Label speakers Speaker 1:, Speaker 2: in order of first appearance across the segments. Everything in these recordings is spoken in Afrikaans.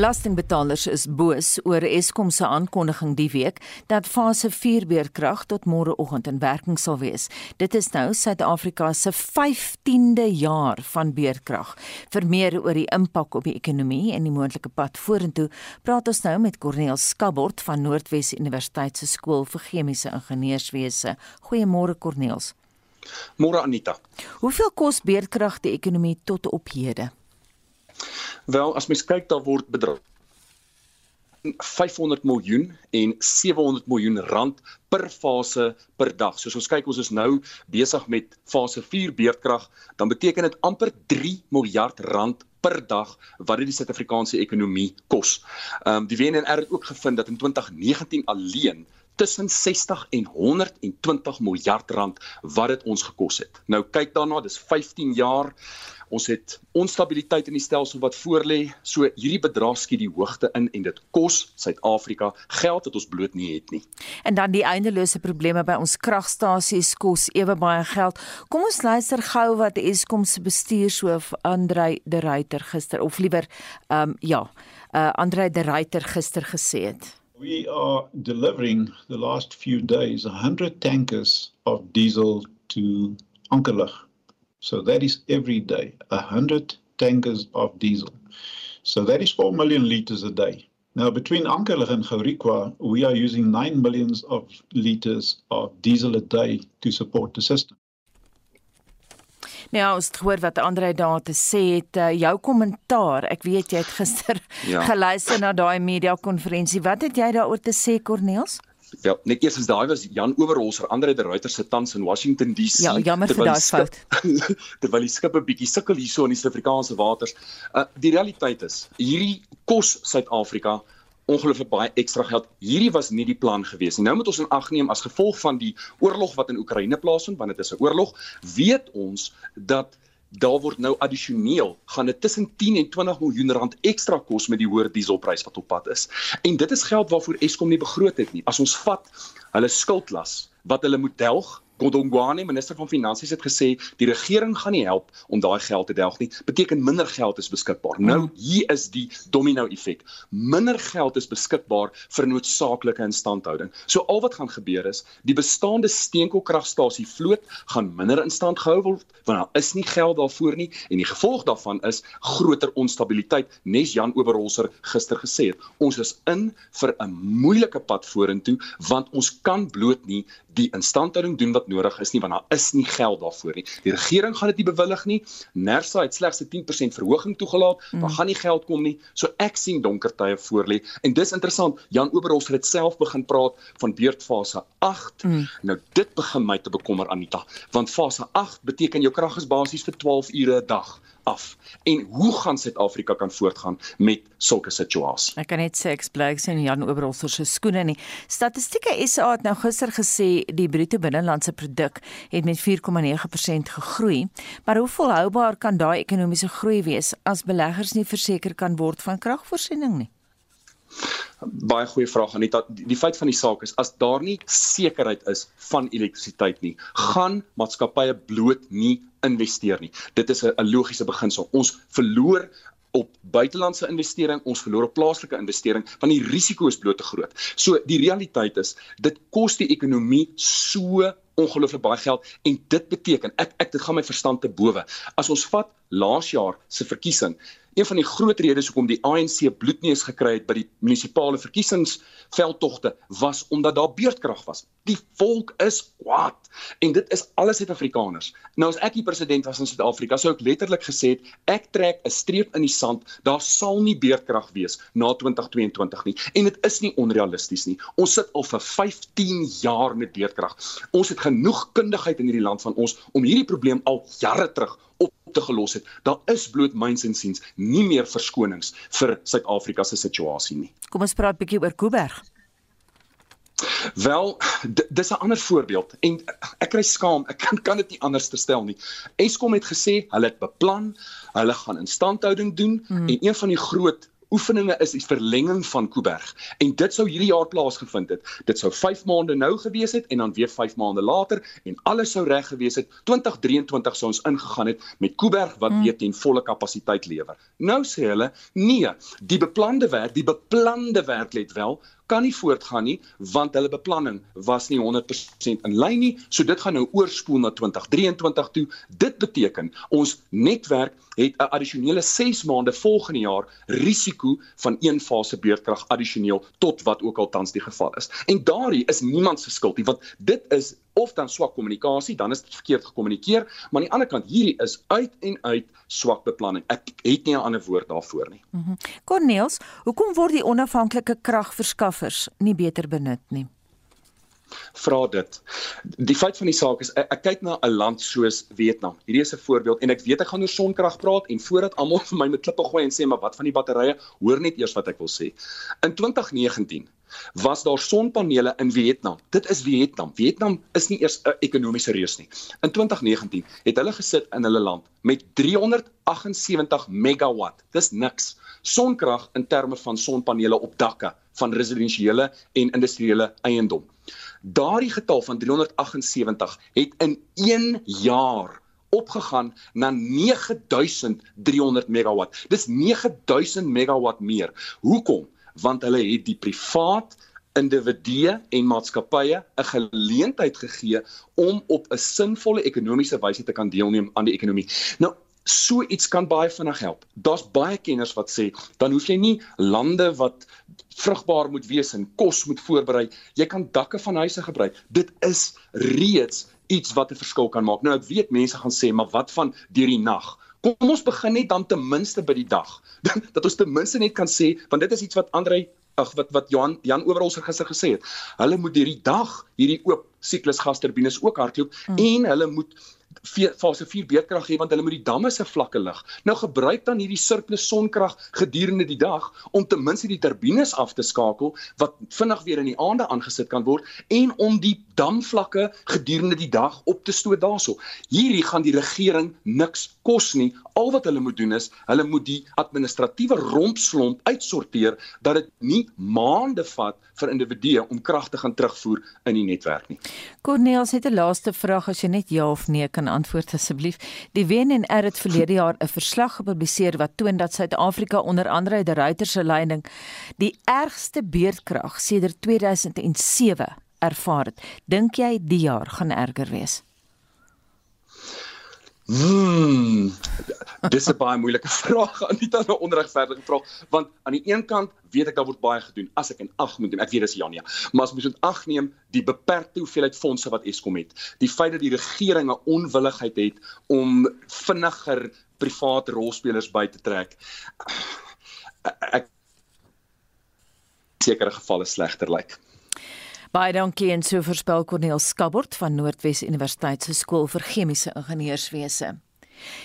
Speaker 1: Belastingbetalers is boos oor Eskom se aankondiging die week dat fase 4 beerkrag tot môreoggend in werking sal wees. Dit is nou Suid-Afrika se 15de jaar van beerkrag. Vir meer oor die impak op die ekonomie en die moontlike pad vorentoe, praat ons nou met Corneel Skabort van Noordwes Universiteit se skool vir chemiese ingenieurswese. Goeiemôre Corneels.
Speaker 2: Môre Anita.
Speaker 1: Hoeveel kos beerkrag die ekonomie tot op hede?
Speaker 2: Wel, as mens kyk, daar word bedrag 500 miljoen en 700 miljoen rand per fase per dag. Soos ons kyk, ons is nou besig met fase 4 beerdkrag, dan beteken dit amper 3 miljard rand per dag wat dit die Suid-Afrikaanse ekonomie kos. Ehm um, die WNR het ook gevind dat in 2019 alleen tussen 60 en 120 miljard rand wat dit ons gekos het. Nou kyk daarna, dis 15 jaar Ons het onstabiliteit in die stelsel wat voorlê. So hierdie bedrag skiet die hoogte in en dit kos Suid-Afrika geld wat ons bloot nie het nie.
Speaker 1: En dan die eindelose probleme by ons kragstasies kos ewe baie geld. Kom ons luister gou wat Eskom se bestuurshoof Andrei de Ruyter gister of liewer ehm um, ja, uh Andrei de Ruyter gister gesê het.
Speaker 3: We are delivering the last few days 100 tankers of diesel to Ankerlig So that is every day, 100 tankers of diesel. So that is 4 million liters a day. Now, between Ankerlig and Gaurikwa, we are using 9 millions of liters of diesel a day to support the system.
Speaker 1: Nou, ons het gehoor wat Andre daar te sê het, uh, jou kommentaar. Ek weet jy het gister ja. geluister na daai media konferensie. Wat het jy daaroor te sê, Corneels?
Speaker 2: Ja, net eers as daai was Jan Oberholzer, Andre de Ruyter se tans in Washington DC.
Speaker 1: Ja, jammer vir daai fout.
Speaker 2: Terwyl die skip 'n bietjie sukkel hierso in die Suid-Afrikaanse waters. Uh die realiteit is, hierdie kos Suid-Afrika ongelooflik baie ekstra geld. Hierdie was nie die plan gewees nie. Nou moet ons in ag neem as gevolg van die oorlog wat in Oekraïne plaasvind, want dit is 'n oorlog, weet ons dat daar word nou addisioneel gaan dit tussen 10 en 20 miljoen rand ekstra kos met die hoër dieselprys wat op pad is. En dit is geld waarvoor Eskom nie begroot het nie. As ons vat hulle skuldlas wat hulle moet delg Godongwane, minister van Finansies het gesê die regering gaan nie help om daai geld te delg nie. Beteken minder geld is beskikbaar. Nou mm. hier is die domino effek. Minder geld is beskikbaar vir noodsaaklike instandhouding. So al wat gaan gebeur is, die bestaande steenkoolkragstasie vloot gaan minder in stand gehou word want daar is nie geld daarvoor nie en die gevolg daarvan is groter onstabiliteit. Nes Jan Oberholzer gister gesê het, ons is in vir 'n moeilike pad vorentoe want ons kan bloot nie die instandhouding doen wat nodig is nie want daar is nie geld daarvoor nie. Die regering gaan dit nie bewillig nie. Nersa het slegs 'n 10% verhoging toegelaat. Mm. Daar gaan nie geld kom nie. So ek sien donker tye voor lê. En dis interessant. Jan Oberholz het self begin praat van beurtfase 8. Mm. Nou dit begin my te bekommer Anita, want fase 8 beteken jou krag is basies vir 12 ure 'n dag af. En hoe gaan Suid-Afrika kan voortgaan met sulke situasies?
Speaker 1: Ek kan net sê ek bly sien Jan Oberholzer se skoene nie. Statistieke SA het nou gister gesê die bruto binnelandse produk het met 4,9% gegroei. Maar hoe volhoubaar kan daai ekonomiese groei wees as beleggers nie verseker kan word van kragvoorsiening nie?
Speaker 2: Baie goeie vraag Anita. Die, die feit van die saak is as daar nie sekerheid is van elektrisiteit nie, gaan maatskappye bloot nie investeer nie. Dit is 'n logiese beginsel. Ons verloor op buitelandse investering, ons verloor op plaaslike investering want die risiko is bloot te groot. So die realiteit is, dit kos die ekonomie so ongelooflik baie geld en dit beteken ek ek dit gaan my verstand te bowe. As ons vat laas jaar se verkiesing, een van die groot redes hoekom die ANC bloedneus gekry het by die munisipale verkiesingsveldtogte was omdat daar beurtkrag was. Die volk is kwaad en dit is alles Suid-Afrikaners. Nou as ek die president was in Suid-Afrika, sou ek letterlik gesê het ek trek 'n streep in die sand. Daar sal nie beurtkrag wees na 2022 nie en dit is nie onrealisties nie. Ons sit al vir 15 jaar met beurtkrag. Ons het genoeg kundigheid in hierdie land van ons om hierdie probleem al jare terug op te gelos het. Daar is bloot myns en siens nie meer verskonings vir Suid-Afrika se situasie nie.
Speaker 1: Kom ons praat bietjie oor Kuiberg.
Speaker 2: Wel, dis 'n ander voorbeeld en ek kry skaam, ek kan kan dit nie anders stel nie. Eskom het gesê hulle het beplan, hulle gaan instandhouding doen hmm. en een van die groot oefeninge is die verlenging van Kuiberg en dit sou hierdie jaar plaasgevind het. Dit sou 5 maande nou gewees het en dan weer 5 maande later en alles sou reg gewees het. 2023 sou ons ingegaan het met Kuiberg wat hmm. weer ten volle kapasiteit lewer. Nou sê hulle, nee, die beplande werk, die beplande werk let wel kan nie voortgaan nie want hulle beplanning was nie 100% in lyn nie. So dit gaan nou oorspoel na 2023 toe. Dit beteken ons netwerk het 'n addisionele 6 maande volgende jaar risiko van een fase beurtkrag addisioneel tot wat ook al tans die geval is. En daardie is niemand se skuld nie want dit is of dan swak kommunikasie, dan is dit verkeerd gekommunikeer, maar aan die ander kant hierdie is uit en uit swak beplanning. Ek het nie 'n ander woord daarvoor nie.
Speaker 1: Mhm. Mm Corneels, hoekom word die onafhanklike kragverskaffers nie beter benut nie?
Speaker 2: Vra dit. Die feit van die saak is ek, ek kyk na 'n land soos Vietnam. Hierdie is 'n voorbeeld en ek weet ek gaan oor sonkrag praat en voordat almal vir my met klippe gooi en sê maar wat van die batterye, hoor net eers wat ek wil sê. In 2019 was daar sonpanele in Vietnam. Dit is Vietnam. Vietnam is nie eers 'n ekonomiese reus nie. In 2019 het hulle gesit in hulle land met 378 megawatt. Dis niks. Sonkrag in terme van sonpanele op dakke van residensiële en industriële eiendom. Daardie getal van 378 het in 1 jaar opgegaan na 9300 megawatt. Dis 9000 megawatt meer. Hoekom? want hulle het die privaat individue en maatskappye 'n geleentheid gegee om op 'n sinvolle ekonomiese wyse te kan deelneem aan die ekonomie. Nou so iets kan baie vinnig help. Daar's baie kenners wat sê dan hoef jy nie lande wat vrugbaar moet wees en kos moet voorberei. Jy kan dakke van huise gebruik. Dit is reeds iets wat 'n verskil kan maak. Nou ek weet mense gaan sê, maar wat van deur die nag? Kom ons begin net dan ten minste by die dag. dat ons ten minste net kan sê want dit is iets wat Andre ag wat wat Johan Jan Owerholz gister gesê het. Hulle moet hierdie dag hierdie oop siklus gasturbines ook hardloop hmm. en hulle moet fase 4 beerdkrag hê want hulle moet die damme se vlakke lig. Nou gebruik dan hierdie surplus sonkrag gedurende die dag om ten minste die turbines af te skakel wat vinnig weer in die aande aangesit kan word en om die damvlakke gedurende die dag op te stoot daarso. Hierdie gaan die regering niks kos nie. Al wat hulle moet doen is hulle moet die administratiewe rompslomp uitsorteer dat dit nie maande vat vir individue om krag te gaan terugvoer in die netwerk nie.
Speaker 1: Cornelius het 'n laaste vraag as jy net ja of nee kan antwoord asseblief. Die WNR het verlede jaar 'n verslag gepubliseer wat toon dat Suid-Afrika onder andere uit die Reuters se leiding die ergste beerdkrag sedert 2007 ervaar het. Dink jy die jaar gaan erger wees?
Speaker 2: Hmm. Dis 'n baie moeilike vraag aan die tande onregverdige vraag want aan die een kant weet ek daar word baie gedoen as ek in ag moet neem ek weet dis Jania maar as mens moet ag neem die beperkte hoeveelheid fondse wat Eskom het die feit dat die regering 'n onwilligheid het om vinniger private rolspelers by te trek ek sekere gevalle slegter lyk like.
Speaker 1: Baie dankie en so voorspel Corneel Skabort van Noordwes Universiteit se skool vir chemiese ingenieurswese.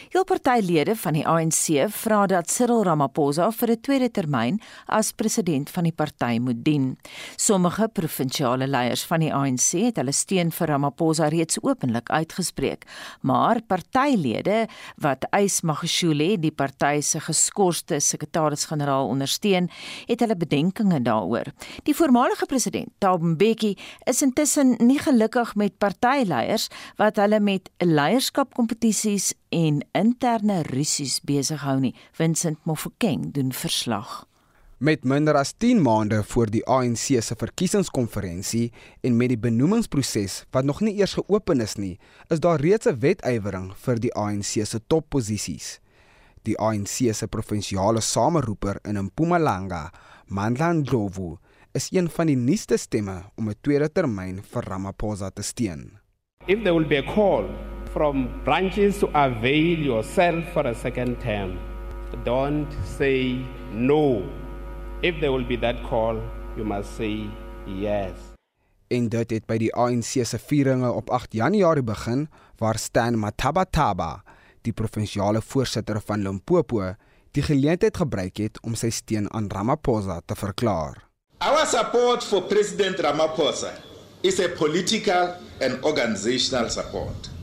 Speaker 1: Heel partylede van die ANC vra dat Cyril Ramaphosa vir 'n tweede termyn as president van die party moet dien. Sommige provinsiale leiers van die ANC het hulle steun vir Ramaphosa reeds openlik uitgespreek, maar partylede wat Ys Magashule, die party se geskorste sekretaris-generaal ondersteun, het hulle bedenkinge daaroor. Die voormalige president, Thabo Mbeki, is intussen nie gelukkig met partyleiers wat hulle met leierskapkompetisies en interne rusies besig hou nie. Vincent Mofokeng doen verslag.
Speaker 4: Met minder as 10 maande voor die ANC se verkiesingskonferensie en met die benoemingsproses wat nog nie eers geopen is nie, is daar reeds 'n wetywering vir die ANC se topposisies. Die ANC se provinsiale sameroeper in Mpumalanga, Mandla Ndlovu, is een van die nuutste stemme om 'n tweede termyn vir Ramaphosa te steun.
Speaker 5: If there will be a call from branches to avail yourself for a second term. Don't say no. If there will be that call, you must say yes.
Speaker 4: En dit het by die ANC se vieringe op 8 Januarie begin waar Stan Matabataba, die provinsiale voorsitter van Limpopo, die geleentheid gebruik het om sy steun aan Ramaphosa te verklaar.
Speaker 6: Our support for President Ramaphosa is a political and organizational support.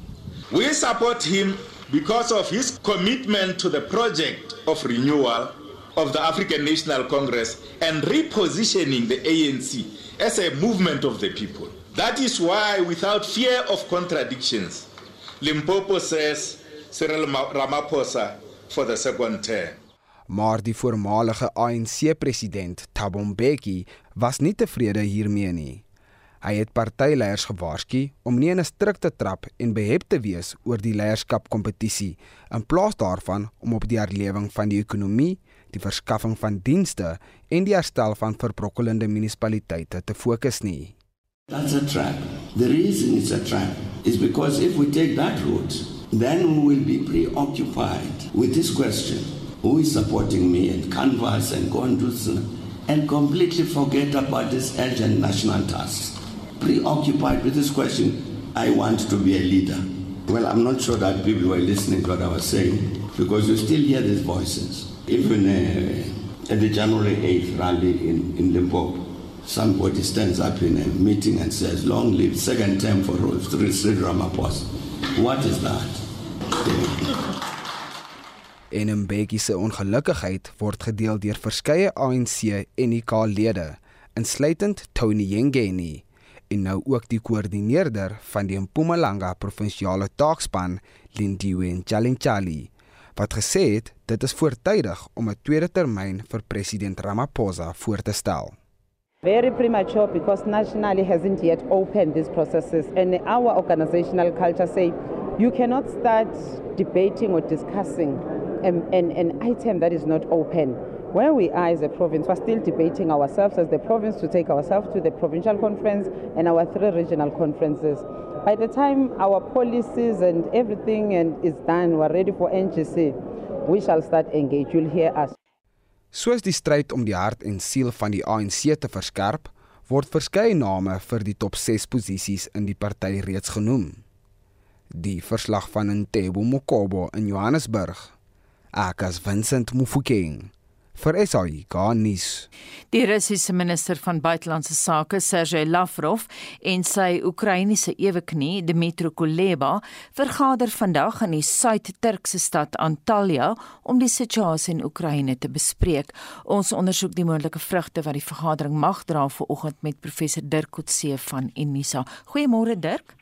Speaker 6: We support him because of his commitment to the project of renewal of the African National Congress and repositioning the ANC as a movement of the people. That is why, without fear of contradictions, Limpopo says Cyril Ramaphosa for the second term.
Speaker 4: Maar die voormalige ANC-president Thabo Mbeki was nie tevrede hiermee nie. Hy het partyleiers gewaarsku om nie in 'n strikte trap en behep te wees oor die leierskapkompetisie in plaas daarvan om op die herlewing van die ekonomie, die verskaffing van dienste en die herstel van verbrokkelende munisipaliteite te fokus nie.
Speaker 7: That's a trap. The reason it's a trap is because if we take that route, then we will be preoccupied with this question who is supporting me and canvas and go and do and completely forget about this urgent national task. Preoccupied with this question, I want to be a leader. Well, I'm not sure that people were listening to what I was saying because you still hear these voices. Even uh, at the January 8th rally in, in Limpopo, somebody stands up in a meeting and says, Long live second term for Sri Ramaphosa. What is that?
Speaker 4: En 'n bietjie se ongelukkigheid word gedeel deur verskeie ANC en IK-lede, insluitend Tony Yengeni en nou ook die koördineerder van die Mpumalanga provinsiale taakspan, Lindiwe Nchalinchali, wat gesê het dit is voortydig om 'n tweede termyn vir president Ramaphosa voor te stel.
Speaker 8: Very premature because nationally hasn't yet opened these processes and our organizational culture say you cannot start debating or discussing an, an, an item that is not open. Where we are as a province, we're still debating ourselves as the province to take ourselves to the provincial conference and our three regional conferences. By the time our policies and everything and is done, we're ready for NGC, we shall start engage. You'll hear us.
Speaker 4: Soos die stryd om die hart en siel van die ANC te verskerp, word verskeie name vir die top 6 posisies in die party reeds genoem. Die verslag van Ntebo Mokobo in Johannesburg Akas Vincent Mufokeng vir SAI Garnis.
Speaker 1: Die Russiese minister van buitelandse sake Sergey Lavrov en sy Oekraïense eweknie Dmytro Kuleba vergader vandag in die Suid-Turkse stad Antalya om die situasie in Oekraïne te bespreek. Ons ondersoek die moontlike vrugte wat die vergadering mag dra vanoggend met professor Dirk Coetzee van Unisa. Goeiemôre Dirk.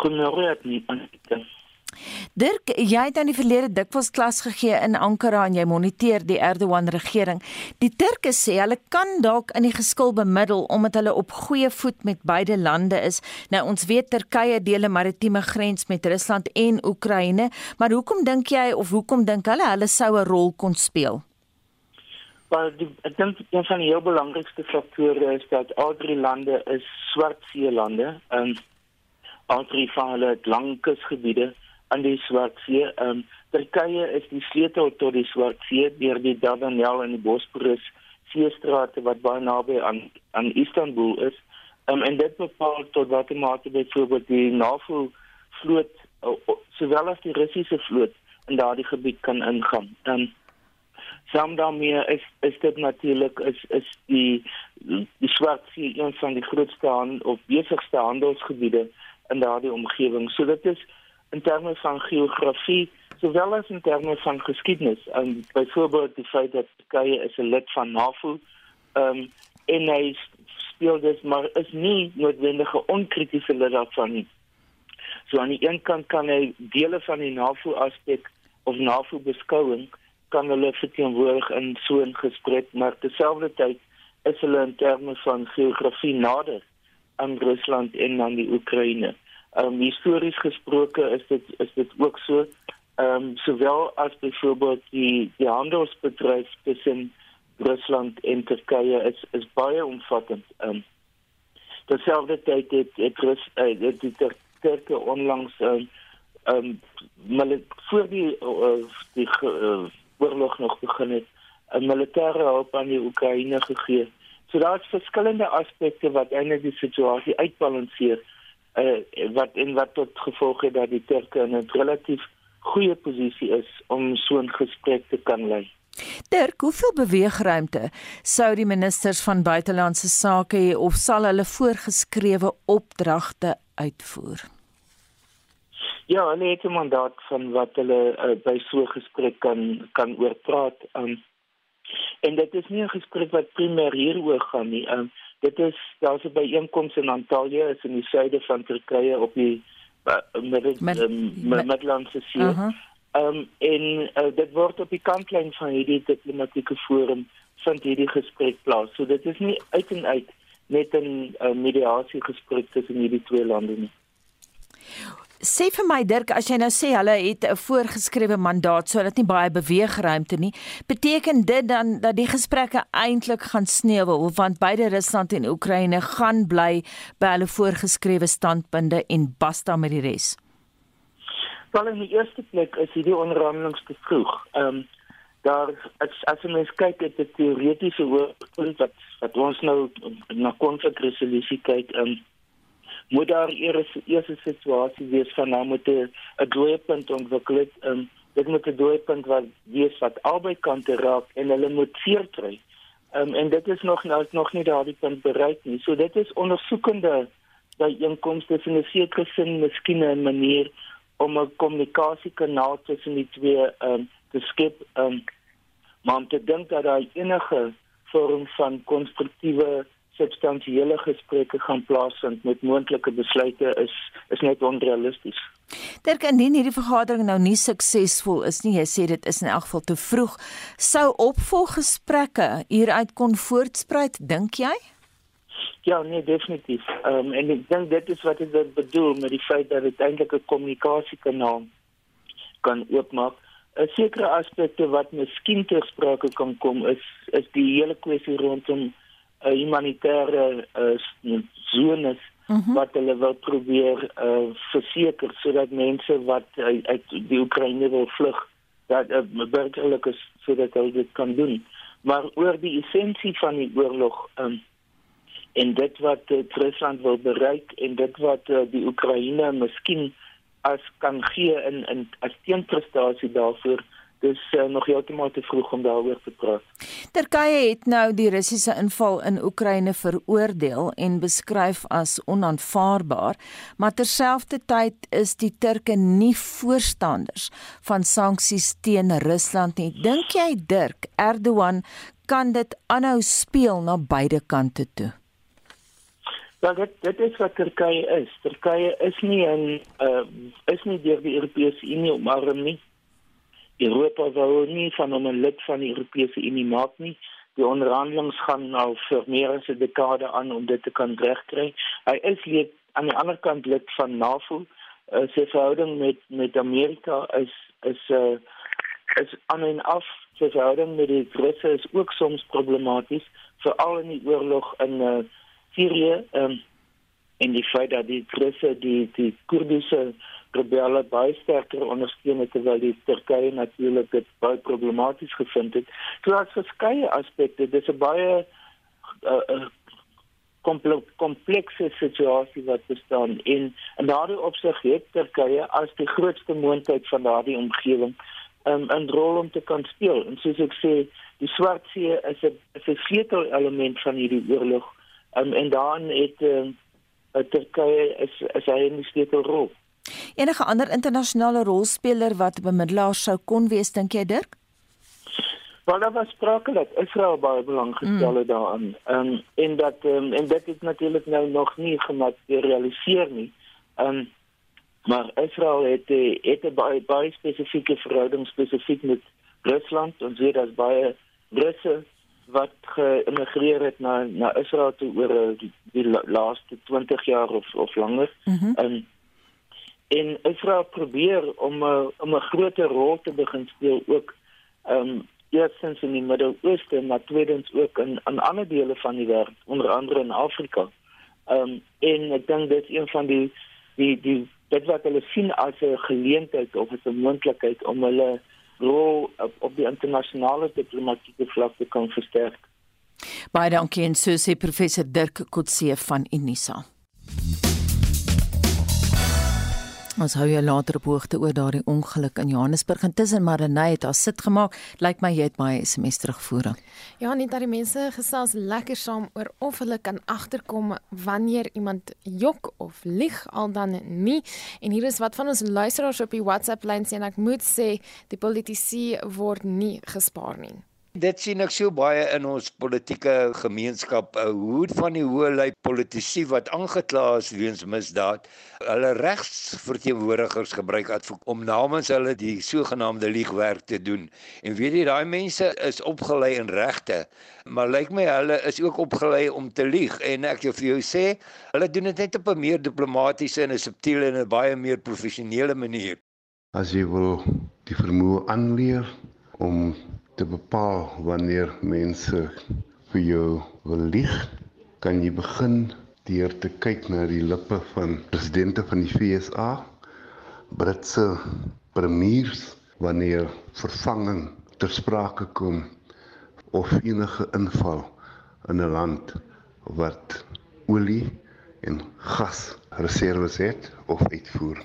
Speaker 9: Goeiemôre Anita.
Speaker 1: Dirk, jy het aan die verlede dikwels klas gegee in Ankara en jy moniteer die Erdogan regering. Die Turke sê hulle kan dalk in die geskil bemiddel omdat hulle op goeie voet met beide lande is. Nou ons weet Turkye deel 'n maritieme grens met Rusland en Oekraïne, maar hoekom dink jy of hoekom dink hulle hulle sou 'n rol kon speel?
Speaker 9: Maar die, ek dink een van die heel belangrikste faktore is dat al drie lande is swartsee lande. Ehm um, al drie van hulle het lang kusgebiede aan die Swartsee. Ehm um, Turkye is die sleutel tot die Swartsee deur die Dardanelles en die Bosporus seestrate wat baie naby aan aan Istanbul is. Ehm um, en dit bepaal tot watter mate byvoorbeeld die NAVO vloot uh, sowel as die Russiese vloot in daardie gebied kan ingaan. Ehm um, saam daarmee is is dit natuurlik is is die die Swartsee een van die grootste hand, of besigste handelsgebiede in daardie omgewing. So dit is in terme van geografie sowel as in terme van geskiedenis. En byvoorbeeld die feit dat Turkye is 'n lid van NAVO, um, en hy speel dus maar is nie noodwendig 'n onkritiese lid daarvan nie. So aan die een kant kan hy dele van die NAVO aspek of NAVO beskouing kan hulle verteenwoordig in so 'n gesprek, maar terselfdertyd is hulle in terme van geografie nader aan Rusland en aan die Oekraïne. Ehm um, histories gesproke is dit is dit ook so. Ehm um, sowel as byvoorbeeld die die handelsbedryf tussen Rusland en Turkye is is baie omvattend. Ehm um, terselfdertyd het het Rus uh, het die Turke onlangs ehm um, um, voor die uh, die uh, oorlog nog begin het 'n militêre hulp aan die Oekraïne gegee. So daar's verskillende aspekte wat eintlik die situasie uitbalanseer uh, wat en wat tot gevolg het dat die Turke in 'n relatief goeie posisie is om so 'n gesprek te kan lei.
Speaker 1: Dirk, hoeveel beweegruimte sou die ministers van buitelandse sake hê of sal hulle voorgeskrewe opdragte uitvoer?
Speaker 9: Ja, hulle het 'n mandaat van wat hulle uh, by so 'n gesprek kan kan oorpraat. Um, En dit is nie 'n gesprek wat primêr hieroor gaan nie. Um, dit is daar's 'n byeenkoms in Antalya is in die suide van Turkye op die uh, Middellandse See. Uh -huh. um, en uh, dit word op die kantlyn van hierdie diplomatieke forum vind hierdie gesprek plaas. So dit is nie uit en uit net 'n uh, mediasie gesprek tussen hierdie twee lande nie.
Speaker 1: Sê vir my Dirk, as jy nou sê hulle het 'n voorgeskrewe mandaat, so dat nie baie beweegruimte nie, beteken dit dan dat die gesprekke eintlik gaan sneuwel want beide Rusland en Oekraïne gaan bly by hulle voorgeskrewe standpunte en basta met die res?
Speaker 9: Wel in die eerste plek is hierdie vroeg. Ehm um, daar as as mens kyk het die teoretiese hoogtepunt wat wat ons nou na konflikresolusie kyk, ehm um, moet daar eers eers 'n situasie wees van nou moet 'n dooiepunt ontwikkel. Um, dit moet 'n dooiepunt wat wees wat albei kante raak en hulle moet seer kry. Um, en dit is nog nou nog nie daardie punt bereik nie. So dit is ondersoekende by inkomste in 'n sekere sin miskien 'n manier om 'n kommunikasiekanaal tussen die twee um, te skep. Um, maar om te dink dat daar enige vorm van konstruktiewe substansiële gesprekke gaan plaasvind met moontlike besluite is is net onrealisties.
Speaker 1: Terwyl indien hierdie vergadering nou nie suksesvol is nie, jy sê dit is in elk geval te vroeg, sou opvolggesprekke hieruit kon voortspruit, dink jy?
Speaker 9: Ja, nee, definitief. Ehm um, en ek dink dit is wat ek bedoel met die feit dat dit eintlik 'n kommunikasiekanaal kan oopmaak. 'n Sekere aspekte wat miskien ter sprake kan kom is is die hele kwessie rondom 'n humanitêre uh, zones uh mhm. -huh. wat hulle wil probeer uh, verseker sodat mense wat uit, uit die Oekraïne wil vlug dat uh, burgerlik is sodat hulle dit kan doen. Maar oor die essensie van die oorlog um, en dit wat uh, Rusland wil bereik en dit wat uh, die Oekraïne miskien as kan gee in in as teenprestasie daarvoor dis uh, nog heeltemal te vroeg om daaroor te praat.
Speaker 1: Turkye het nou die Russiese inval in Oekraïne veroordeel en beskryf as onaanvaarbaar, maar terselfdertyd is die Turke nie voorstanders van sanksies teen Rusland nie. Dink jy Dirk Erdogan kan dit aanhou speel na beide kante toe?
Speaker 9: Ja, dit dit is wat Turkye is. Turkye is nie 'n uh, is nie deur die Europese Unie omarm nie. Europa wou nie van hom 'n lid van die Europese Unie maak nie. Die onderhandelinge gaan nou vir meer as 'n dekade aan om dit te kan regkry. Hy is lid aan die ander kant lid van NAVO. Uh, sy verhouding met met Amerika is is uh, is aan en af. Sy verhouding met die Russe is ook soms problematies, veral in die oorlog in uh, Sirië. Um, en die feit dat die Russe die die Koerdiese rebelle baie sterker ondersteun het terwyl die Turkye natuurlik dit baie problematies gevind het. So daar's verskeie aspekte. Dis 'n baie uh, uh, komplekse situasie wat bestaan in en daardie opsig het Turkye as die grootste moontlik van daardie omgewing um, 'n rol om te kan speel. En soos ek sê, die Swart See is 'n is 'n sleutel element van hierdie oorlog. Um, en dan het uh, Turkye is is hy 'n sleutelrol.
Speaker 1: Enige ander internasionale rolspeler wat bemiddelaar sou kon wees dink jy Dirk?
Speaker 9: Wel daar was sprake dat Israel baie belang gestel het mm. daaraan. Ehm um, en dat um, en dit is natuurlik nou nog nie gematerialiseer nie. Ehm um, maar Israel het het 'n baie baie spesifieke verhouding spesifiek met Rusland en sê dat baie Russe wat geïmmigreer het na na Israel toe oor die, die laaste 20 jaar of of langer. Mm -hmm. um, en Israel probeer om 'n uh, om 'n groter rol te begin speel ook um eerstens in die Midde-Ooste maar tweedens ook in in ander dele van die wêreld onder andere in Afrika. Um en ek dink dit is een van die die die dit wat hulle sien as 'n geleentheid of 'n moontlikheid om hulle rol op, op die internasionale diplomatieke vlak te kan versterk.
Speaker 1: Baie dankie en so sê professor Dirk Kotse van Unisa. Ons hou jou later op hoogte oor daardie ongeluk in Johannesburg intussen Marenay het haar sit gemaak. Lyk my jy het my SMS terugvoer.
Speaker 10: Ja, net dat die mense gesels lekker saam oor of hulle kan agterkom wanneer iemand jok of lieg al dan nie. En hier is wat van ons luisteraars op die WhatsApp lyn sê en ek moet sê die politici word nie gespaar nie.
Speaker 11: Dit sien ek so baie in ons politieke gemeenskap hoe van die hoë lei politici wat aangekla is weens misdaad, hulle regsverteenwoordigers gebruik om namens hulle die sogenaamde liegwerk te doen. En weet jy daai mense is opgelei in regte, maar lyk my hulle is ook opgelei om te lieg en ek wil vir jou sê, hulle doen dit net op 'n meer diplomatisiese en 'n subtiele en 'n baie meer professionele manier.
Speaker 12: As jy wil die vermoë aanleer om te bepaal wanneer mense vir jou wil lieg, kan jy begin deur te kyk na die lippe van presidente van die FSA, Britse premiers wanneer vervanging ter sprake kom of enige inval in 'n land wat olie en gas reserves het of uitvoer.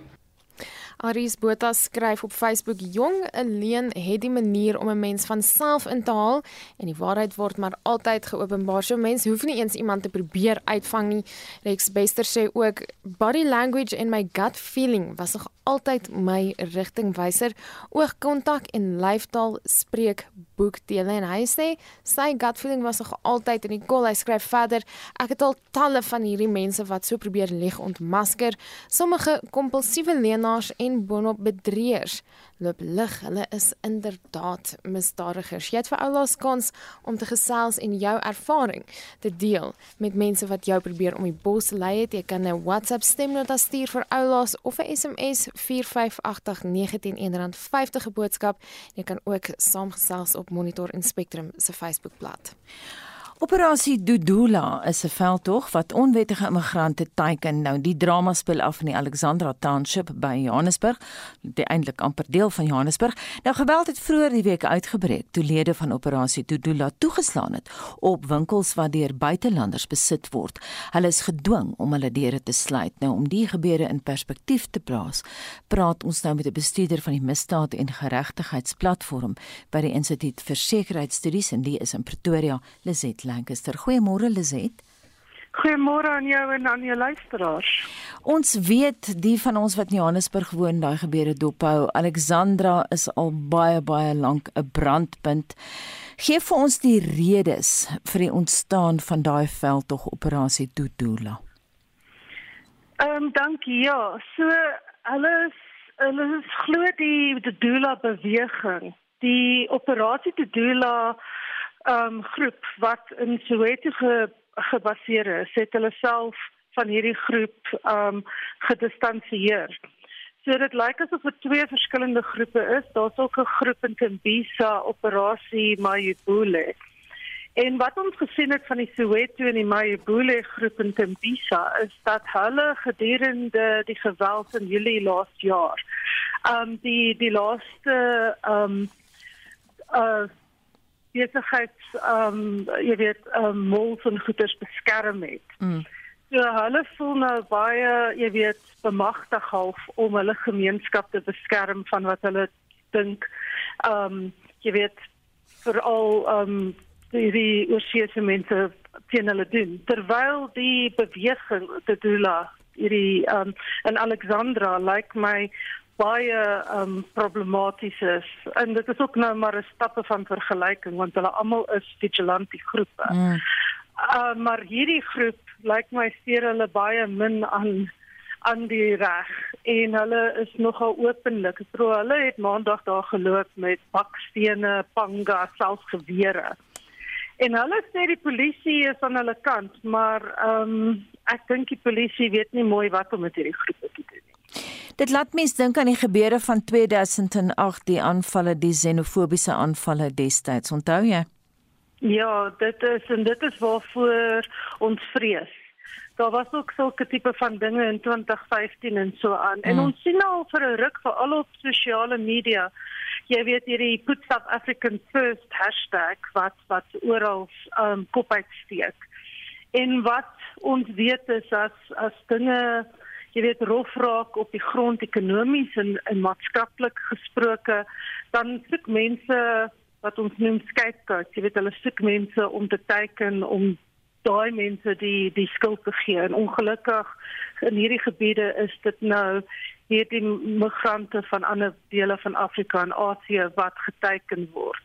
Speaker 10: Aries Botha skryf op Facebook: "Jong alleen het die manier om 'n mens van self in te haal en die waarheid word maar altyd geopenbaar. So mense hoef nie eens iemand te probeer uitvang nie." Rex Bester sê ook: "Body language and my gut feeling was nog altyd my rigtingwyser. Oogkontak en lyfstaal spreek boekdele." En hy sê sy gut feeling was nog altyd in die kol. Hy skryf verder: "Ek het al talle van hierdie mense wat so probeer lieg ontmasker. Sommige kompulsiewe leenaars en en boonop bedrieërs loop lig. Hulle is inderdaad misdadigers. Jy het vir oulaas kans om te gesels en jou ervaring te deel met mense wat jou probeer om die bos lei het. Jy kan 'n WhatsApp stemnota stuur vir oulaas of 'n SMS 45891 R50 boodskap. Jy kan ook saamgesels op Monitor en Spectrum se Facebookblad.
Speaker 1: Operasie Dudula is 'n veldtog wat onwettige immigrante teiken. Nou die drama speel af in die Alexandra Township by Johannesburg, die eintlik amper deel van Johannesburg. Nou geweld het vroeër die week uitgebreek toe lede van Operasie Dudula toegeslaan het op winkels wat deur buitelanders besit word. Hulle is gedwing om hulle deure te sluit. Nou om die gebeure in perspektief te plaas, praat ons nou met 'n bestuurder van die Misdaad en Geregtigheidsplatform by die Instituut vir Sekuriteitsstudies en die is in Pretoria, Lizet Lancaster. Goeiemôre Lizet.
Speaker 13: Goeiemôre aan jou en aan jou luisteraars.
Speaker 1: Ons weet die van ons wat in Johannesburg woon, daai gebeure dophou. Alexandra is al baie baie lank 'n brandpunt. Geef vir ons die redes vir die ontstaan van daai veldtog operasie Tutula.
Speaker 13: Ehm um, dankie. Ja, so hulle is hulle is glo die Tutula beweging. Die operasie Tutula um groep wat in Soweto ge, gebaseer is, het hulle self van hierdie groep um gedistansieer. So dit lyk asof dit twee verskillende groepe is. Daar's ook 'n groep in Tembisa operasie Mayibule. En wat ons gesien het van die Soweto en die Mayibule groep in Tembisa is dat hulle gedurende die geweld in Julie laas jaar, um die die laaste um uh besigheids ehm um, jy weet ehm um, mols en goederes beskerm het. Mm. So hulle voel nou baie jy weet bemagtig half om hulle gemeenskap te beskerm van wat hulle dink ehm um, jy weet veral ehm um, die oorseese mense teen hulle doen terwyl die beweging te Dula hierdie ehm um, in Alexandra lyk like my baie um problematies is en dit is ook nou maar 'n stappe van vergelyking want hulle almal is vigilante groepe. Mm. Uh, maar hierdie groep lyk my steur hulle baie min aan aan die reg en hulle is nogal openlik. Ek glo hulle het maandag daar geloop met bakstene, panga, selfs gewere. En hulle sê die polisie is aan hulle kant, maar ehm um, ek dink die polisie weet nie mooi wat om met hierdie groepe te doen nie.
Speaker 1: Dit laat mens dink aan die gebeure van 2008, die aanvalle, die xenofobiese aanvalle destyds. Onthou jy?
Speaker 13: Ja, dit is en dit is waarvoor ons vrees. Daar was ook sulke tipe van dinge in 2015 en so aan. Mm. En ons sien al vir 'n ruk vir al op sosiale media. Jy weet hierdie put South African first hashtag wat wat oral um kop uitsteek. En wat ons weet is as as dinge jy weet rof raak op die grond ekonomies en en maatskaplik gesproke. Dan soek mense wat ons noem scapegoats. Jy weet hulle soek mense om te teiken om daai mense die die skuld te gee. En ongelukkig in hierdie gebiede is dit nou hierdie migrante van ander dele van Afrika en Asië wat geteiken word.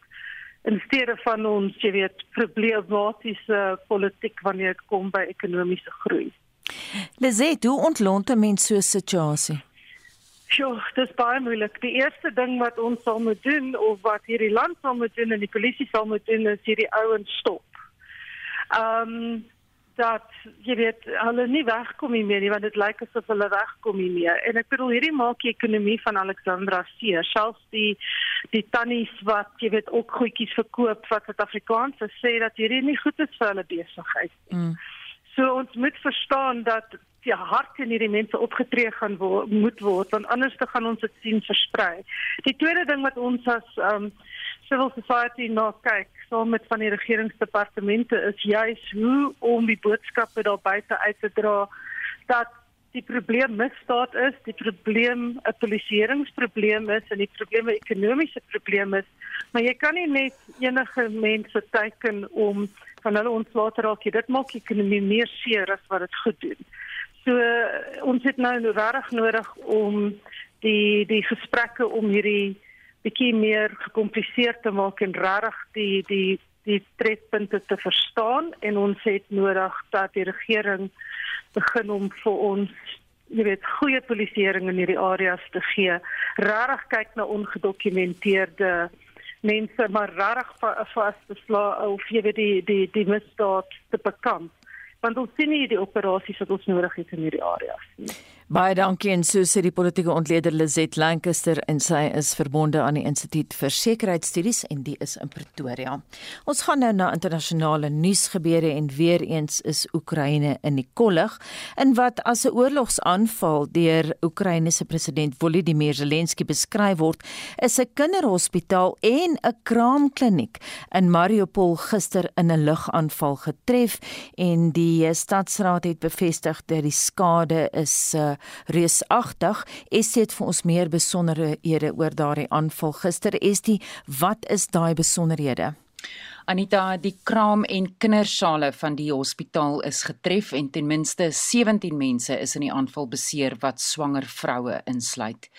Speaker 13: In steede van ons, jy weet, problematiese politiek wanneer dit kom by ekonomiese groei.
Speaker 1: Lizet, hoe ontlont 'n mens so 'n situasie?
Speaker 13: Sjoe, dit is baie moeilik. Die eerste ding wat ons sal moet doen of wat hierdie land sal moet doen en die polisie sal moet doen is hierdie ouens stop. Ehm um, dat jy weet hulle nie wegkom nie meer nie want dit lyk asof hulle wegkom nie meer. En ek bedoel hierdie maak die ekonomie van Alexandra seer. Selfs die die tannies wat jy weet ook goedjies verkoop wat Suid-Afrikaans sê dat hierdie nie goed is vir hulle besigheid nie. Mm. So ons moet verstaan dat die hart in hierdie mense opgetree gaan word moet word want anders te gaan ons dit sien versprei. Die tweede ding wat ons as um civil society nou kyk saam met van die regeringsdepartemente is juis hoe om die boodskappe daar buite uit te dra dat die probleem misdaad is, die probleem 'n polisieeringsprobleem is en die probleem 'n ekonomiese probleem is, maar jy kan nie net enige mense teiken om van hulle ontslae raak. Dit maak die ekonomie meer seer as wat dit goed doen. So ons het nou regtig nodig om die die gesprekke om hierdie bietjie meer gekompliseerd te maak en regtig die die die trekpunte te verstaan en ons het nodig dat die regering begin om vir ons jy weet goeie polisieering in hierdie areas te gee. Regtig kyk na ongedokumenteerde mense maar regtig vas beslaa of jy weet die die die misdaad te bekamp. Want ons sien nie die operasies wat ons nodig het in hierdie areas nie.
Speaker 1: Baie dankie en so sê die politieke ontleder Lizet Lancaster en sy is verbonde aan die Instituut vir Sekuriteitsstudies en die is in Pretoria. Ons gaan nou na internasionale nuusgebeure en weer eens is Oekraïne in die kollig in wat as 'n oorlogsaanval deur Oekraïne se president Volodymyr Zelensky beskryf word, is 'n kinderhospitaal en 'n kraamkliniek in Mariupol gister in 'n lugaanval getref en die stadsraad het bevestig dat die skade is uh, reusagtig. Es het vir ons meer besonderhede oor daardie aanval gister. Die wat is daai besonderhede?
Speaker 14: Anita, die kraam en kindersale van die hospitaal is getref en ten minste 17 mense is in die aanval beseer wat swanger vroue insluit.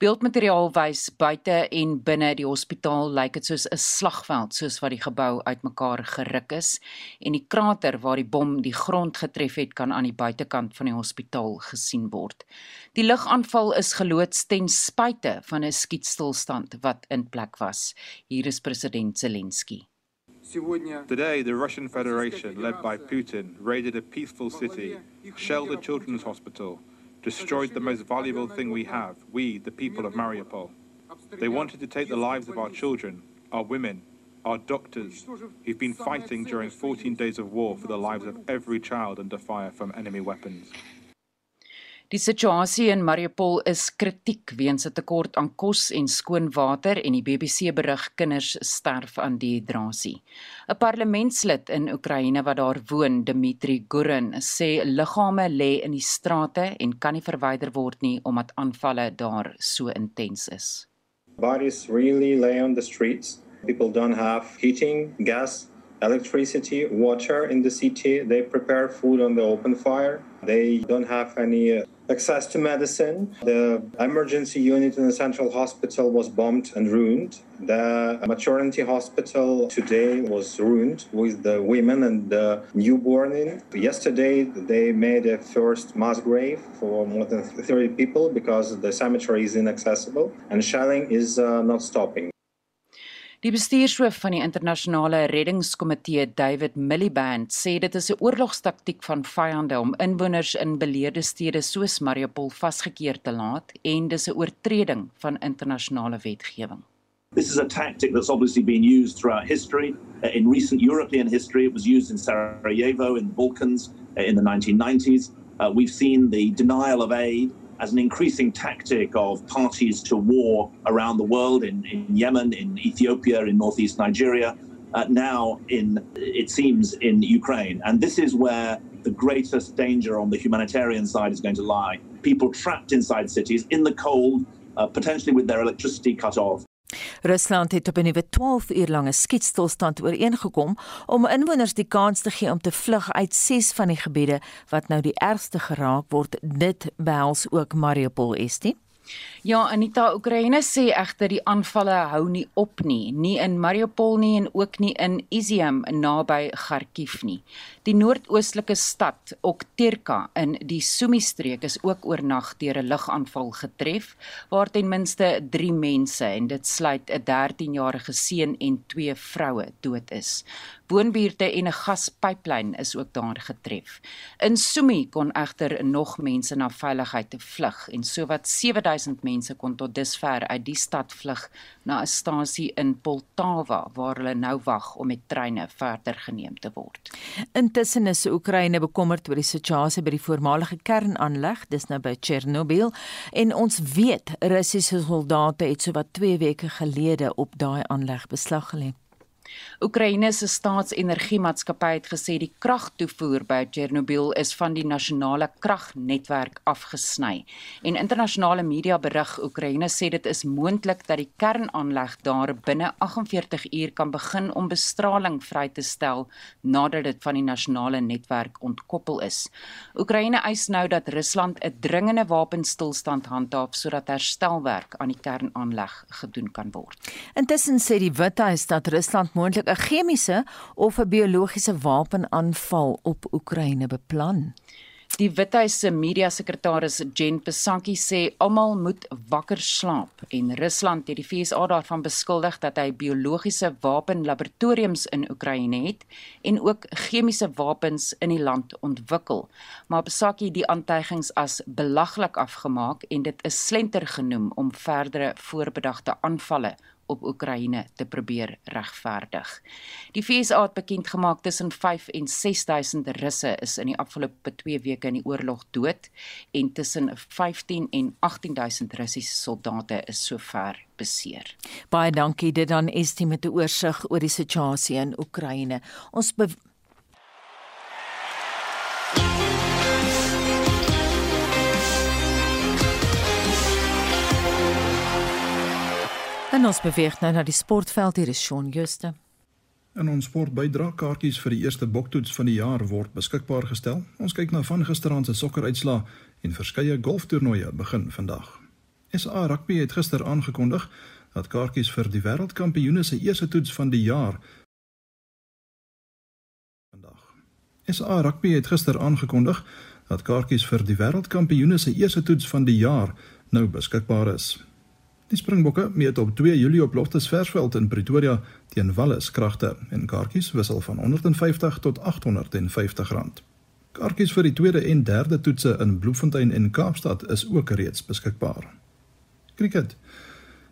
Speaker 14: Beeldmateriaal wys buite en binne die hospitaal lyk dit soos 'n slagveld soos wat die gebou uitmekaar geruk is en die krater waar die bom die grond getref het kan aan die buitekant van die hospitaal gesien word. Die lugaanval is geloods ten spyte van 'n skietstilstand wat in plek was. Hier is president Zelensky.
Speaker 15: Today, the Russian Federation, led by Putin, raided a peaceful city, shelled a children's hospital, destroyed the most valuable thing we have, we, the people of Mariupol. They wanted to take the lives of our children, our women, our doctors, who've been fighting during 14 days of war for the lives of every child under fire from enemy weapons.
Speaker 14: Die situasie in Mariupol is kritiek weens 'n tekort aan kos en skoon water en die BBC berig kinders sterf aan dehydrasie. 'n Parlementslid in Oekraïne wat daar woon, Dmitri Gurin, sê liggame lê in die strate en kan nie verwyder word nie omdat aanvalle daar so intens is.
Speaker 16: Bodies really lay on the streets. People don't have heating, gas, electricity, water in the city. They prepare food on the open fire. They don't have any access to medicine. The emergency unit in the central hospital was bombed and ruined. The maternity hospital today was ruined with the women and the newborn in. Yesterday, they made a first mass grave for more than 30 people because the cemetery is inaccessible and shelling is uh, not stopping.
Speaker 14: Die bestuurshoof van die internasionale reddingskomitee, David Miliband, sê dit is 'n oorlogstaktiek van vyande om inwoners in beleerde stede soos Mariupol vasgekeer te laat en dis 'n oortreding van internasionale wetgewing.
Speaker 17: This is a tactic that's obviously been used throughout history. Uh, in recent European history, it was used in Sarajevo in the Balkans uh, in the 1990s. Uh, we've seen the denial of aid as an increasing tactic of parties to war around the world in, in Yemen, in Ethiopia, in northeast Nigeria, uh, now in, it seems, in Ukraine. And this is where the greatest danger on the humanitarian side is going to lie. People trapped inside cities in the cold, uh, potentially with their electricity cut off.
Speaker 1: Rusland het op 'n nuwe 12 uur lange skietstilstand ooreengekom om inwoners die kans te gee om te vlug uit 6 van die gebiede wat nou die ergste geraak word. Dit behels ook Mariupol, Estie.
Speaker 14: Ja, Anita, Oekraïne sê egter die aanvalle hou nie op nie, nie in Mariupol nie en ook nie in Izium naby Kharkiv nie. Die noordoostelike stad Okterka in die Sumy streek is ook oornag deur 'n lugaanval getref waar ten minste 3 mense en dit sluit 'n 13-jarige seun en 2 vroue dood is. Woonbuurte en 'n gaspyplyn is ook daar getref. In Sumy kon egter nog mense na veiligheid vlug en sowat 7000 mense kon tot dusver uit die stad vlug na 'n stasie in Poltava waar hulle nou wag om met treine verder geneem te word.
Speaker 1: Intussen is Oekraïne bekommerd oor die situasie by die voormalige kernaanleg, dis nou by Chernobyl, en ons weet Russiese soldate het sowat 2 weke gelede op daai aanleg beslag gelê.
Speaker 14: Oekraïne se staatsenergiemaatskappy het gesê die kragtoevoer by Chernobyl is van die nasionale kragnetwerk afgesny. En internasionale media berig Oekraïne sê dit is moontlik dat die kernaanleg daar binne 48 uur kan begin om bestraling vry te stel nadat dit van die nasionale netwerk ontkoppel is. Oekraïne eis nou dat Rusland 'n dringende wapenstilstand handhaaf sodat herstelwerk aan die kernaanleg gedoen kan word.
Speaker 1: Intussen sê die Withuis dat Rusland moontlik 'n chemiese of 'n biologiese wapenaanval op Oekraïne beplan.
Speaker 14: Die Withuis se media sekretaris Jen Psaki sê almal moet wakker slaap en Rusland het die FSA daarvan beskuldig dat hy biologiese wapenlaboratoriums in Oekraïne het en ook chemiese wapens in die land ontwikkel. Maar Psaki het die aantuigings as belaglik afgemaak en dit is slenter genoem om verdere voorbedagte aanvalle op Oekraïne te probeer regverdig. Die FSA het bekend gemaak tussen 5 en 6000 Russe is in die afgelope 2 weke in die oorlog dood en tussen 15 en 18000 Russiese soldate is sover beseer.
Speaker 1: Baie dankie dit dan Estie met 'n oorsig oor die situasie in Oekraïne. Ons En ons beweeg nou na die sportveld hier is Shaun Juste.
Speaker 18: En ons sportbydra kaartjies vir die eerste boktoets van die jaar word beskikbaar gestel. Ons kyk na van gisteraand se sokkeruitslae en verskeie golftoernooie begin vandag. SA Rugby het gister aangekondig dat kaartjies vir die wêreldkampioene se eerste toets van die jaar vandag. SA Rugby het gister aangekondig dat kaartjies vir die wêreldkampioene se eerste toets van die jaar nou beskikbaar is. Die Springbokke meet op 2 Julie op Loftus Versveld in Pretoria teen Wallis kragte en kaartjies wissel van 150 tot 850 rand. Kaartjies vir die tweede en derde toetse in Bloemfontein en Kaapstad is ook reeds beskikbaar. Cricket.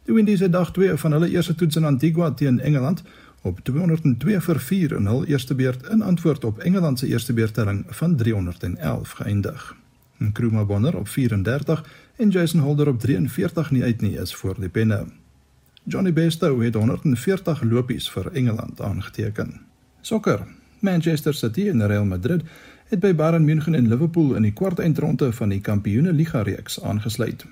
Speaker 18: Die Windies het dag 2 van hulle eerste toets in Antigua teen Engeland op 202 vir 4 in hul eerste beurt in antwoord op Engeland se eerste beurtelling van 311 geëindig. Nkrumah Bonner op 34 en Jason Holder op 43 nie uit nie is voor die penne. Johnny Bairstow het 140 lopies vir Engeland aangeteken. Sokker. Manchester City en Real Madrid het by Bayern München en Liverpool in die kwartfinale van die Kampioene-liga reeks aangesluit.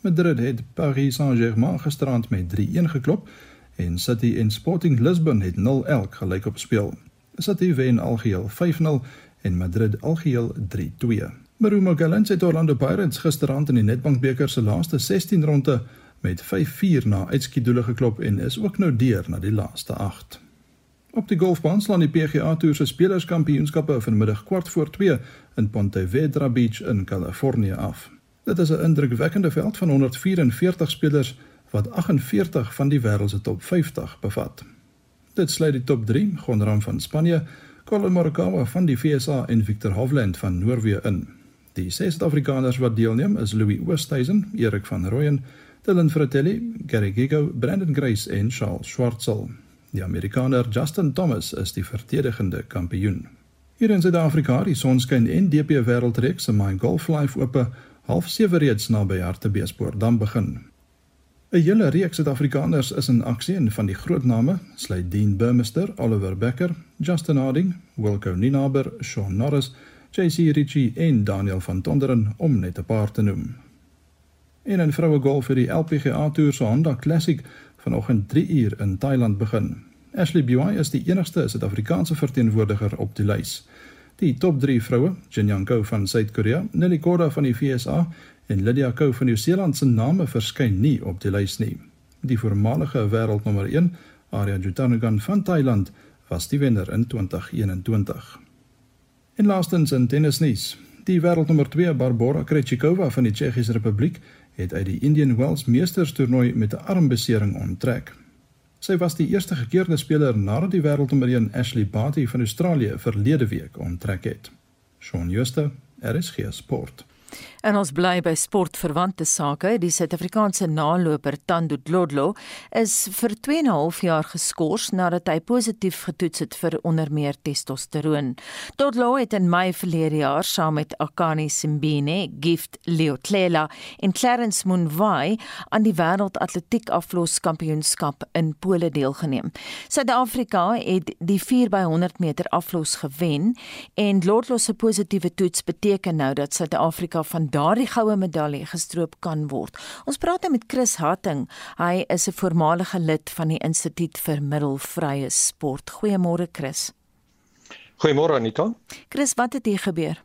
Speaker 18: Madrid het Paris Saint-Germain gisterand met 3-1 geklop en City en Sporting Lisbon het 0-0 gelyk op speel. City wen algeheel 5-0 en Madrid algeheel 3-2. Maruma Gallants het Orlando Pirates gisterand in die Nedbank beker se laaste 16 ronde met 5-4 na uitskiedoele geklop en is ook nou deur na die laaste 8. Op die golfbaan slaan die PGA Tour se spelerskampioenskappe vanmiddag kwart voor 2 in Ponte Vedra Beach in Kalifornië af. Dit is 'n indrukwekkende veld van 144 spelers wat 48 van die wêreld se top 50 bevat. Dit sluit die top 3, Gonram van Spanje, Collin Morikawa van die VSA en Victor Hovland van Noorwe in. Die ses Suid-Afrikaners wat deelneem is Louis Oosthuizen, Erik van Rooyen, Dylan Fratelli, Gary Gigo, Brandon Grace en Charles Schwartzel. Die Amerikaner Justin Thomas is die verdedigende kampioen. Hier in Suid-Afrika, die Sonskyn en DP Wêreldreeks se My Golf Life oop half 7 reeds naby Hartbeespoort dan begin. 'n Hele reeks Suid-Afrikaners is in aksie en van die groot name sluit Dean Burmester, Oliver Becker, Justin Harding, Wilco Ninaber, Shaun Norris JC Ritchie en Daniel van Tonderen om net 'n paar te noem. En in vroue golf vir die LPGA Tour se Honda Classic vanoggend 3 uur in Thailand begin. Ashley Buy is die enigste Suid-Afrikaanse verteenwoordiger op die lys. Die top 3 vroue, Jin Young Ko van Suid-Korea, Nelly Korda van die VSA en Lydia Ko van Nieu-Seeland se name verskyn nie op die lys nie. Die voormalige wêreldnommer 1, Arya Jutanugan van Thailand, was die wenner in 2021. En laastens in tennisnuus. Die wêreldnommer 2, Barbora Krejcikova van die Tsjechiese Republiek, het uit die Indian Wells Meesters toernooi met 'n armbesering onttrek. Sy was die eerste gekeerde speler nadat die wêreldnommer 1 Ashley Barty van Australië verlede week onttrek het. Shaun Schuster, RSG Sport.
Speaker 1: En ons bly by sportverwante sake. Die Suid-Afrikaanse naloper Tando Dlodlo is vir 2 en 'n half jaar geskort nadat hy positief getoets het vir onder meer testosteroon. Dlodlo het in Mei verlede jaar saam met Akani Simbine, Gift Leotlela en Clarence Munwai aan die wêreldatletiek afloskampioenskap in Pole deelgeneem. Suid-Afrika het die 4x100 meter aflos gewen en Dlodlo se positiewe toets beteken nou dat Suid-Afrika van daardie goue medalje gestroop kan word. Ons praat nou met Chris Hatting. Hy is 'n voormalige lid van die Instituut vir Middelvrye Sport. Goeiemôre Chris.
Speaker 19: Goeiemôre Anita.
Speaker 1: Chris, wat het hier gebeur?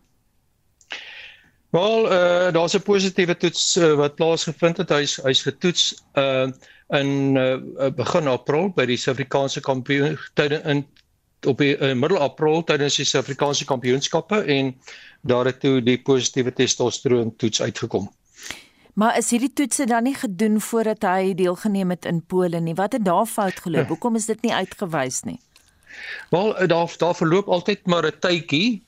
Speaker 19: Wel, uh daar's 'n positiewe toets uh, wat plaasgevind het. Hy's hy's getoets uh in uh begin April by die Suid-Afrikaanse kampioen in op die uh, middel April tydens die Suid-Afrikaanse kampioenskappe en daar het toe die positiewe testosteron toets uitgekom.
Speaker 1: Maar is hierdie toetse dan nie gedoen voordat hy deelgeneem het in Pole nie? Wat het daar fout geloop? Ja. Hoekom is dit nie uitgewys nie?
Speaker 19: Wel, daar daar verloop altyd maar 'n tydjie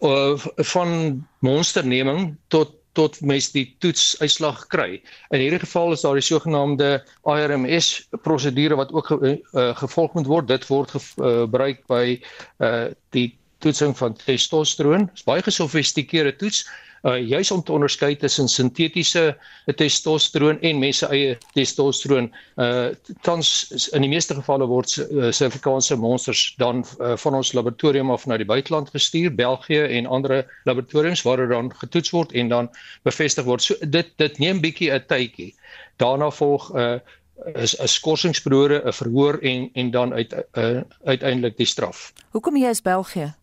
Speaker 19: uh, van monsterneming tot tot mens die toetsuitslag kry. In hierdie geval is daar die sogenaamde IRMS prosedure wat ook ge, uh, gevolg moet word. Dit word gebruik uh, by uh, die toetsing van testosteron. Dit is baie gesofistikeerde toets uh juis om te onderskei tussen sintetiese testosteron en mense eie testosteron. Uh tans in die meeste gevalle word uh, Suid-Afrikaanse monsters dan uh, van ons laboratorium af na die buiteland gestuur, België en ander laboratoriums waar dit dan getoets word en dan bevestig word. So dit dit neem bietjie 'n tydjie. Daarna volg uh is 'n skorsingsperode, 'n verhoor en en dan uit uh, uiteindelik die straf.
Speaker 1: Hoekom jy is België?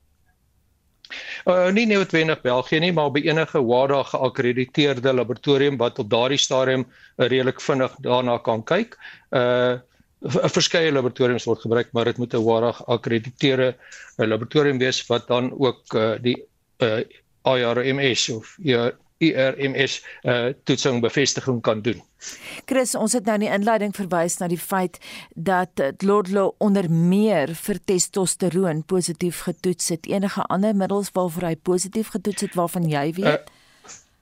Speaker 19: Uh nie noodwendig België nie, maar by enige WADA geakkrediteerde laboratorium wat op daardie stadium uh, redelik vinnig daarna kan kyk. Uh verskeie laboratoriums word gebruik, maar dit moet 'n WADA geakkrediteerde uh, laboratorium wees wat dan ook uh, die uh IRMS of ja IRMS uh, toetsing bevestiging kan doen.
Speaker 1: Chris, ons het nou in die inleiding verwys na die feit dat Lodlo onder meer vir testosteroon positief getoets het. Enige ander middels waarvoor hy positief getoets het waarvan jy weet? Uh,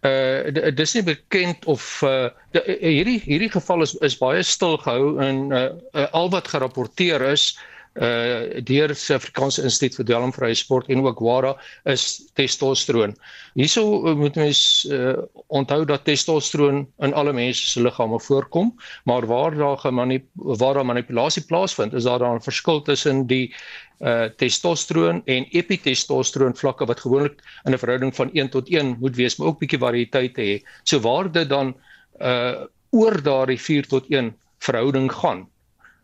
Speaker 19: uh dis nie bekend of uh die, hierdie hierdie geval is is baie stil gehou en uh, uh al wat gerapporteer is uh deur Suid-Afrikaanse Instituut vir Dwelmvrye Sport en ook WADA is testosteron. Hierso uh, moet mens uh, onthou dat testosteron in alle mense se liggame voorkom, maar waar daar gemanip waar daar manipulasie plaasvind, is daar 'n verskil tussen die uh testosteron en epitestosteron vlakke wat gewoonlik in 'n verhouding van 1 tot 1 moet wees, maar ook bietjie variëteite hê. So waar dit dan uh oor daardie 4 tot 1 verhouding gaan,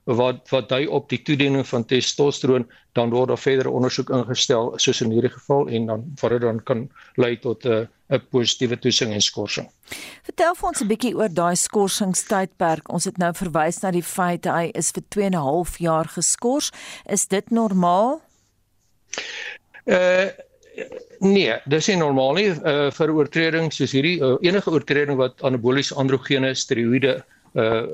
Speaker 19: wat wat dui op die toediening van testosteron dan word daar verdere ondersoek ingestel soos in hierdie geval en dan wat dit dan kan lei tot 'n uh, 'n positiewe toetsing en skorsing.
Speaker 1: Vertel vir ons 'n bietjie oor daai skorsingstydperk. Ons het nou verwys na die feit hy is vir 2 en 'n half jaar geskort. Is dit normaal?
Speaker 19: Uh Nee, dis nie normaal nie uh, vir oortredings soos hierdie uh, enige oortreding wat anaboliese androgene steroïde uh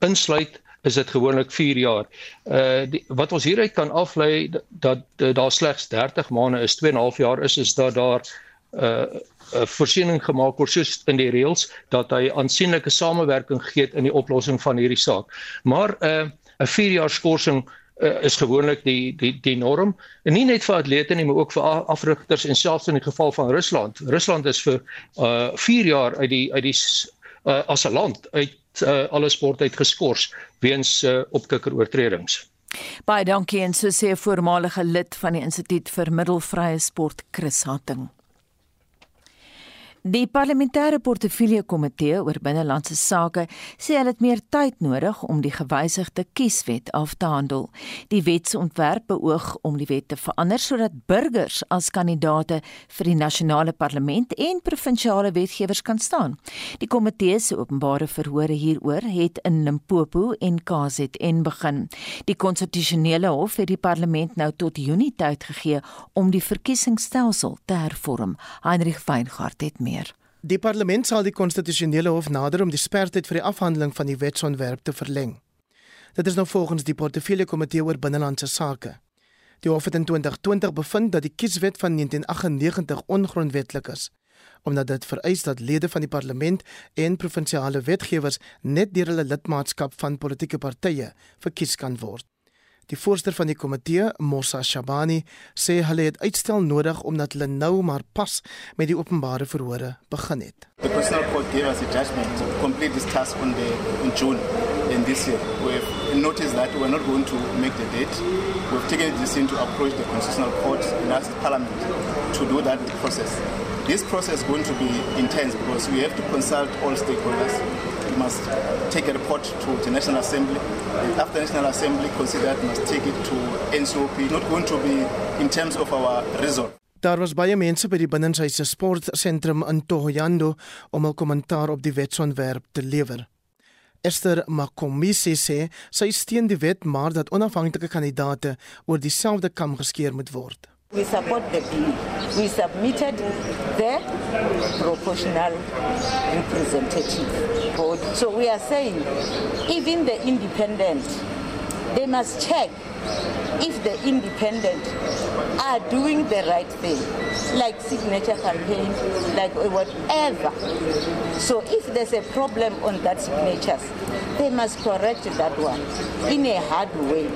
Speaker 19: insluit is dit gewoonlik 4 jaar. Uh die, wat ons hieruit kan aflei dat, daar slegs 30 maande is 2 en 'n half jaar is is dat daar uh 'n voorsiening gemaak word soos in die reëls dat hy aansienlike samewerking gee in die oplossing van hierdie saak. Maar uh 'n 4 jaar skorsing uh, is gewoonlik die die die norm en nie net vir atlete nie maar ook vir afrigters en selfs in die geval van Rusland. Rusland is vir uh 4 jaar uit die uit die uh, as 'n land uit uh, alle sport uit geskort weens uh, opkikker oortredings.
Speaker 1: Baie dankie en so sê 'n voormalige lid van die Instituut vir Middelvrye Sport Chris Hatting. Die parlementêre portefeulje komitee oor binnelandse sake sê hulle het meer tyd nodig om die gewysigde kieswet af te handel. Die wetsontwerp beoog om die wet te verander sodat burgers as kandidaate vir die nasionale parlement en provinsiale wetgewers kan staan. Die komitee se openbare verhore hieroor het in Limpopo en KZN begin. Die konstitusionele hof het die parlement nou tot Junie tyd gegee om die verkiesingsstelsel te hervorm. Heinrich Weingart het meer meer.
Speaker 20: Die parlement sal die konstitusionele hof nader om die sperdatum vir die afhandeling van die wetsontwerp te verleng. Dit is nou volgens die portefeulje komitee oor binnelandse sake. Die hof het in 2020 bevind dat die kieswet van 1998 ongrondwettig is omdat dit vereis dat lede van die parlement en provinsiale wetgewers net deur hulle lidmaatskap van politieke partye verkies kan word. Die voorsteur van die komitee, Mossa Shabani, sê hulle het uitstel nodig omdat hulle nou maar pas met die openbare verhore begin het.
Speaker 21: The Constitutional Court gave us a judgment to complete this task on the in June in this year. We've noticed that we're not going to make the date. We've taken a decision to approach the Constitutional Court and ask Parliament to do that process. This process is going to be intense because we have to consult all stakeholders we must take a report to the National Assembly. After the National Assembly consider it, must take it to NCOP. Not going to be in terms of our result.
Speaker 20: Daar was baie mense by die binnenshuise sportsentrum in Tohoyando om 'n kommentaar op die wetsontwerp te lewer. Esther Makomisi sê sy steun die wet maar dat onafhanklike kandidaate oor dieselfde kam geskeer moet word.
Speaker 22: We support the bill. We submitted the proportional representative vote. So we are saying even the independent, they must check if the independent are doing the right thing, like signature campaign, like whatever. So if there's a problem on that signatures, they must correct that one in a hard way,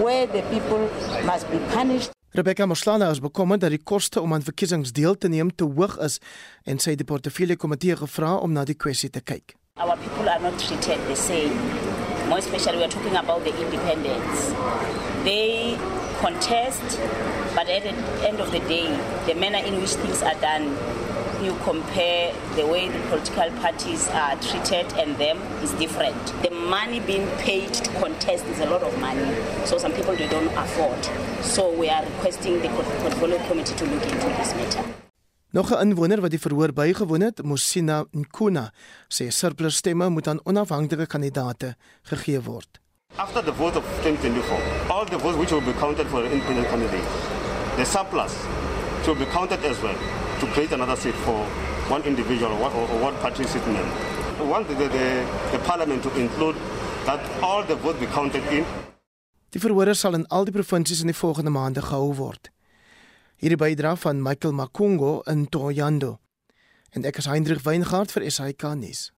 Speaker 22: where the people must be punished.
Speaker 20: Rebecca Moslana is bekommerd dat die koste om aan verkiesings deel te neem te hoog is en sy het die portefeulje komitee gevra om na die kwessie te kyk.
Speaker 23: Our people are not treated the same. More especially we are talking about the independents. They contest but at the end of the day the manner in which things are done you compare the way the political parties are treated and them is different. The money being paid to contest is a lot of money. So some people they don't afford. So we are requesting the portfolio committee to look into this matter.
Speaker 20: Nog 'n inwoner wat die verhoor bygewoon het, Mosina Nkuna, sê surplus stemme moet aan onafhanklike kandidaate gegee word.
Speaker 24: After the vote of 2024, all the votes which will be counted for the independent candidate, the surplus will be counted as well to create another seat for one individual or one, or one party seat man. We want the, the, the parliament to include that all the votes be counted in.
Speaker 20: Die verhore sal in al die provinsies in die volgende maande gehou word. Hierdie bydra van Michael Makungo in Toyando. En ek is Hendrik Weingart vir SAK nuus.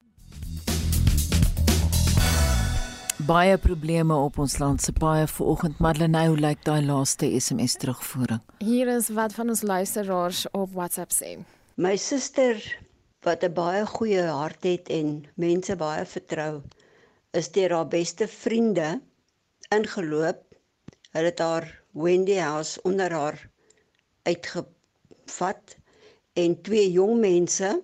Speaker 1: Baie probleme op ons land. Se paaie vanoggend Madeleine hoe lyk daai laaste SMS terugvoering?
Speaker 10: Hier is wat van ons luisteraars op WhatsApp sê.
Speaker 25: My suster wat 'n baie goeie hart het en mense baie vertrou is deur haar beste vriende ingeloop. Hulle het haar Wendy House onder haar uitgevat en twee jong mense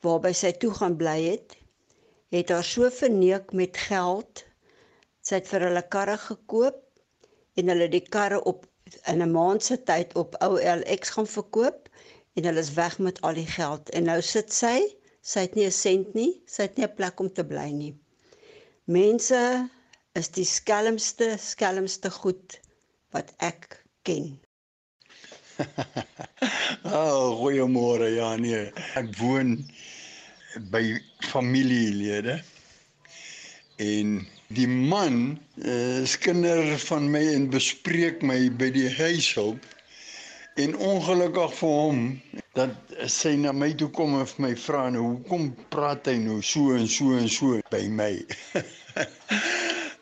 Speaker 25: waarby sy toe gaan bly het het haar so verneek met geld. Sy het vir hulle karre gekoop en hulle die karre op in 'n maand se tyd op OLX gaan verkoop en hulle is weg met al die geld en nou sit sy, sy het nie 'n sent nie, sy het nie 'n plek om te bly nie. Mense is die skelmste, skelmste goed wat ek ken.
Speaker 26: oh, goeiemôre. Ja, nee. Ek woon by familielede. En die man uh, is kinder van my en bespreek my by die huishulp. En ongelukkig vir hom dat sy na my toe kom en vir my vra nou hoekom praat hy nou so en so en so by my.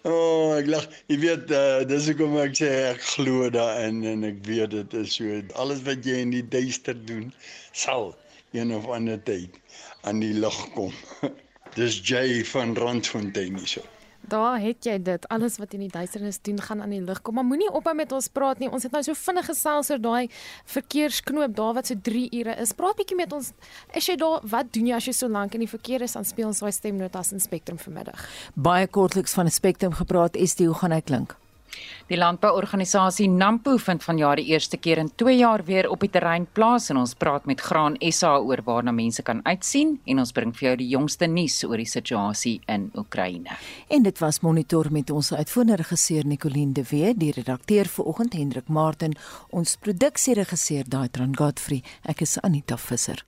Speaker 26: O, oh, ek lag. Jy weet, uh, dis hoekom ek sê ek glo daarin en ek weet dit is so. Alles wat jy in die duister doen, sal een of ander tyd aan die lig kom. Dis Jay van Randfontein hierso.
Speaker 10: Daar het jy dit. Alles wat in die duisternis doen gaan aan die lig kom. Maar moenie ophou met ons praat nie. Ons het nou so vinnig gesels oor daai verkeersknoop daar wat so 3 ure is. Praat bietjie met ons. Is jy daar? Wat doen jy as jy so lank in die verkeer is? Dan speel ons daai stemnotas in Spectrum vanmiddag.
Speaker 1: Baie kortliks van 'n Spectrum gepraat. Is dit hoe gaan hy klink?
Speaker 14: Die landbouorganisasie Nampo vind vanjaar die eerste keer in 2 jaar weer op die terrein plaas en ons praat met Graan SA oor waarna mense kan uitsien en ons bring vir jou die jongste nuus oor die situasie in Oekraïne.
Speaker 1: En dit was monitor met ons uitvoerende regisseur Nicoline de Wet, die redakteur vanoggend Hendrik Martin, ons produksieregisseur Daitran Godfrey. Ek is Anita Visser.